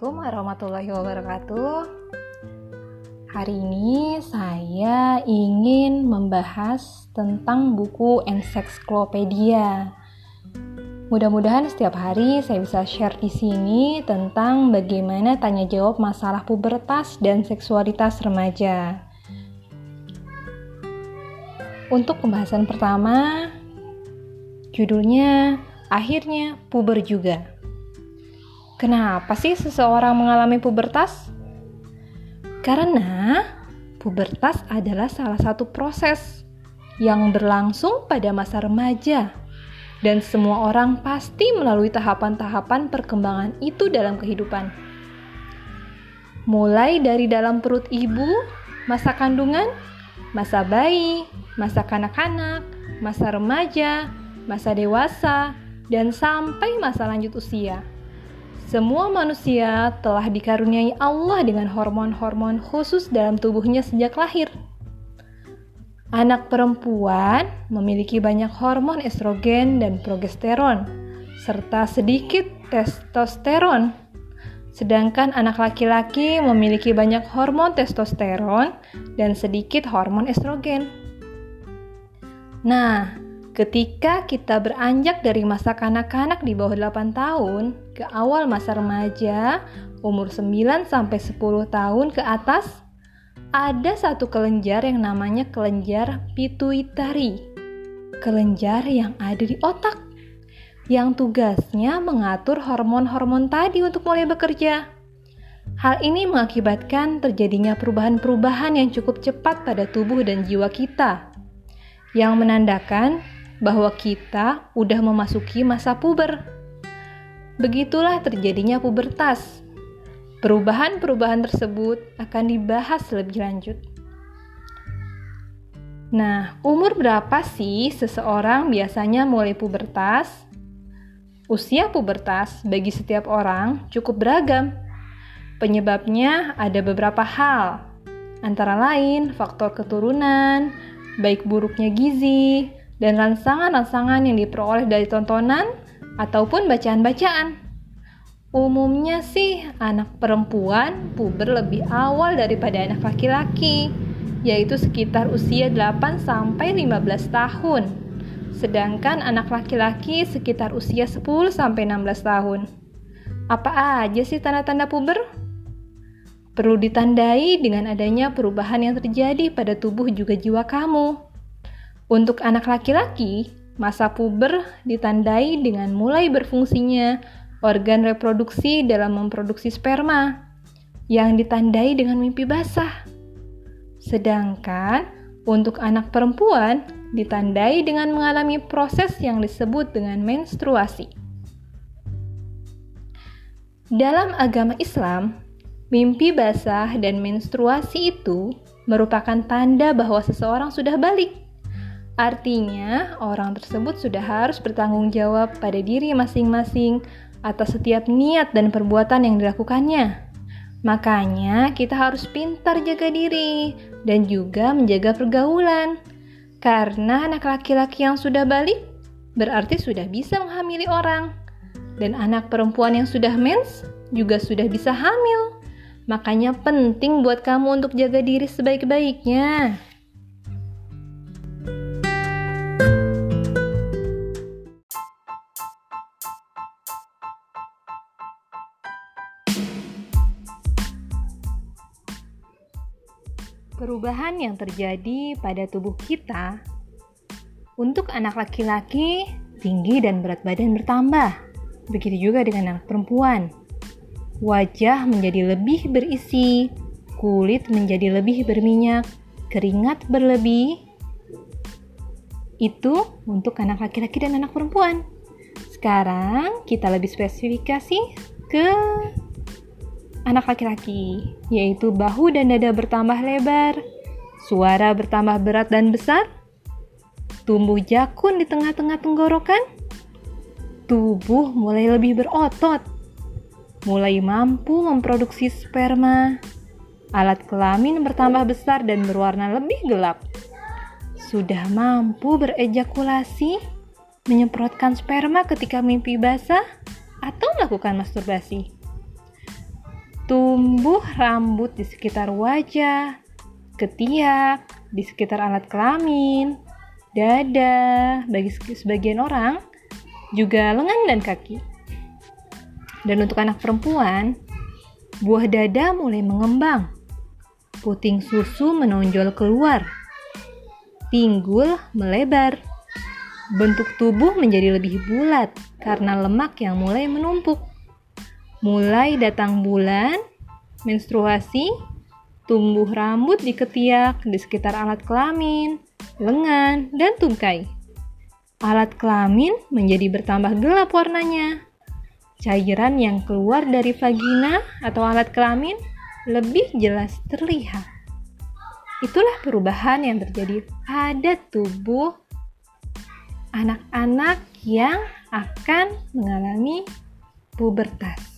Assalamualaikum warahmatullahi wabarakatuh. Hari ini saya ingin membahas tentang buku Encyclopedia. Mudah-mudahan setiap hari saya bisa share di sini tentang bagaimana tanya jawab masalah pubertas dan seksualitas remaja. Untuk pembahasan pertama, judulnya Akhirnya Puber Juga. Kenapa sih seseorang mengalami pubertas? Karena pubertas adalah salah satu proses yang berlangsung pada masa remaja, dan semua orang pasti melalui tahapan-tahapan perkembangan itu dalam kehidupan. Mulai dari dalam perut ibu, masa kandungan, masa bayi, masa kanak-kanak, masa remaja, masa dewasa, dan sampai masa lanjut usia. Semua manusia telah dikaruniai Allah dengan hormon-hormon khusus dalam tubuhnya sejak lahir. Anak perempuan memiliki banyak hormon estrogen dan progesteron, serta sedikit testosteron. Sedangkan anak laki-laki memiliki banyak hormon testosteron dan sedikit hormon estrogen. Nah, Ketika kita beranjak dari masa kanak-kanak di bawah 8 tahun ke awal masa remaja, umur 9 sampai 10 tahun ke atas, ada satu kelenjar yang namanya kelenjar pituitari. Kelenjar yang ada di otak yang tugasnya mengatur hormon-hormon tadi untuk mulai bekerja. Hal ini mengakibatkan terjadinya perubahan-perubahan yang cukup cepat pada tubuh dan jiwa kita, yang menandakan bahwa kita udah memasuki masa puber. Begitulah terjadinya pubertas. Perubahan-perubahan tersebut akan dibahas lebih lanjut. Nah, umur berapa sih seseorang biasanya mulai pubertas? Usia pubertas bagi setiap orang cukup beragam. Penyebabnya ada beberapa hal, antara lain faktor keturunan, baik buruknya gizi, dan rangsangan-rangsangan yang diperoleh dari tontonan ataupun bacaan-bacaan. Umumnya sih anak perempuan puber lebih awal daripada anak laki-laki, yaitu sekitar usia 8 sampai 15 tahun. Sedangkan anak laki-laki sekitar usia 10 sampai 16 tahun. Apa aja sih tanda-tanda puber? Perlu ditandai dengan adanya perubahan yang terjadi pada tubuh juga jiwa kamu. Untuk anak laki-laki, masa puber ditandai dengan mulai berfungsinya organ reproduksi dalam memproduksi sperma yang ditandai dengan mimpi basah. Sedangkan untuk anak perempuan ditandai dengan mengalami proses yang disebut dengan menstruasi. Dalam agama Islam, mimpi basah dan menstruasi itu merupakan tanda bahwa seseorang sudah balik Artinya, orang tersebut sudah harus bertanggung jawab pada diri masing-masing atas setiap niat dan perbuatan yang dilakukannya. Makanya, kita harus pintar jaga diri dan juga menjaga pergaulan. Karena anak laki-laki yang sudah balik berarti sudah bisa menghamili orang. Dan anak perempuan yang sudah mens juga sudah bisa hamil. Makanya penting buat kamu untuk jaga diri sebaik-baiknya. Perubahan yang terjadi pada tubuh kita untuk anak laki-laki tinggi dan berat badan bertambah. Begitu juga dengan anak perempuan. Wajah menjadi lebih berisi, kulit menjadi lebih berminyak, keringat berlebih. Itu untuk anak laki-laki dan anak perempuan. Sekarang kita lebih spesifikasi ke anak laki-laki, yaitu bahu dan dada bertambah lebar, suara bertambah berat dan besar, tumbuh jakun di tengah-tengah tenggorokan, tubuh mulai lebih berotot, mulai mampu memproduksi sperma, alat kelamin bertambah besar dan berwarna lebih gelap, sudah mampu berejakulasi, menyemprotkan sperma ketika mimpi basah, atau melakukan masturbasi tumbuh rambut di sekitar wajah, ketiak, di sekitar alat kelamin, dada, bagi sebagian orang, juga lengan dan kaki. Dan untuk anak perempuan, buah dada mulai mengembang, puting susu menonjol keluar, pinggul melebar, bentuk tubuh menjadi lebih bulat karena lemak yang mulai menumpuk mulai datang bulan, menstruasi, tumbuh rambut di ketiak di sekitar alat kelamin, lengan, dan tungkai. Alat kelamin menjadi bertambah gelap warnanya. Cairan yang keluar dari vagina atau alat kelamin lebih jelas terlihat. Itulah perubahan yang terjadi pada tubuh anak-anak yang akan mengalami pubertas.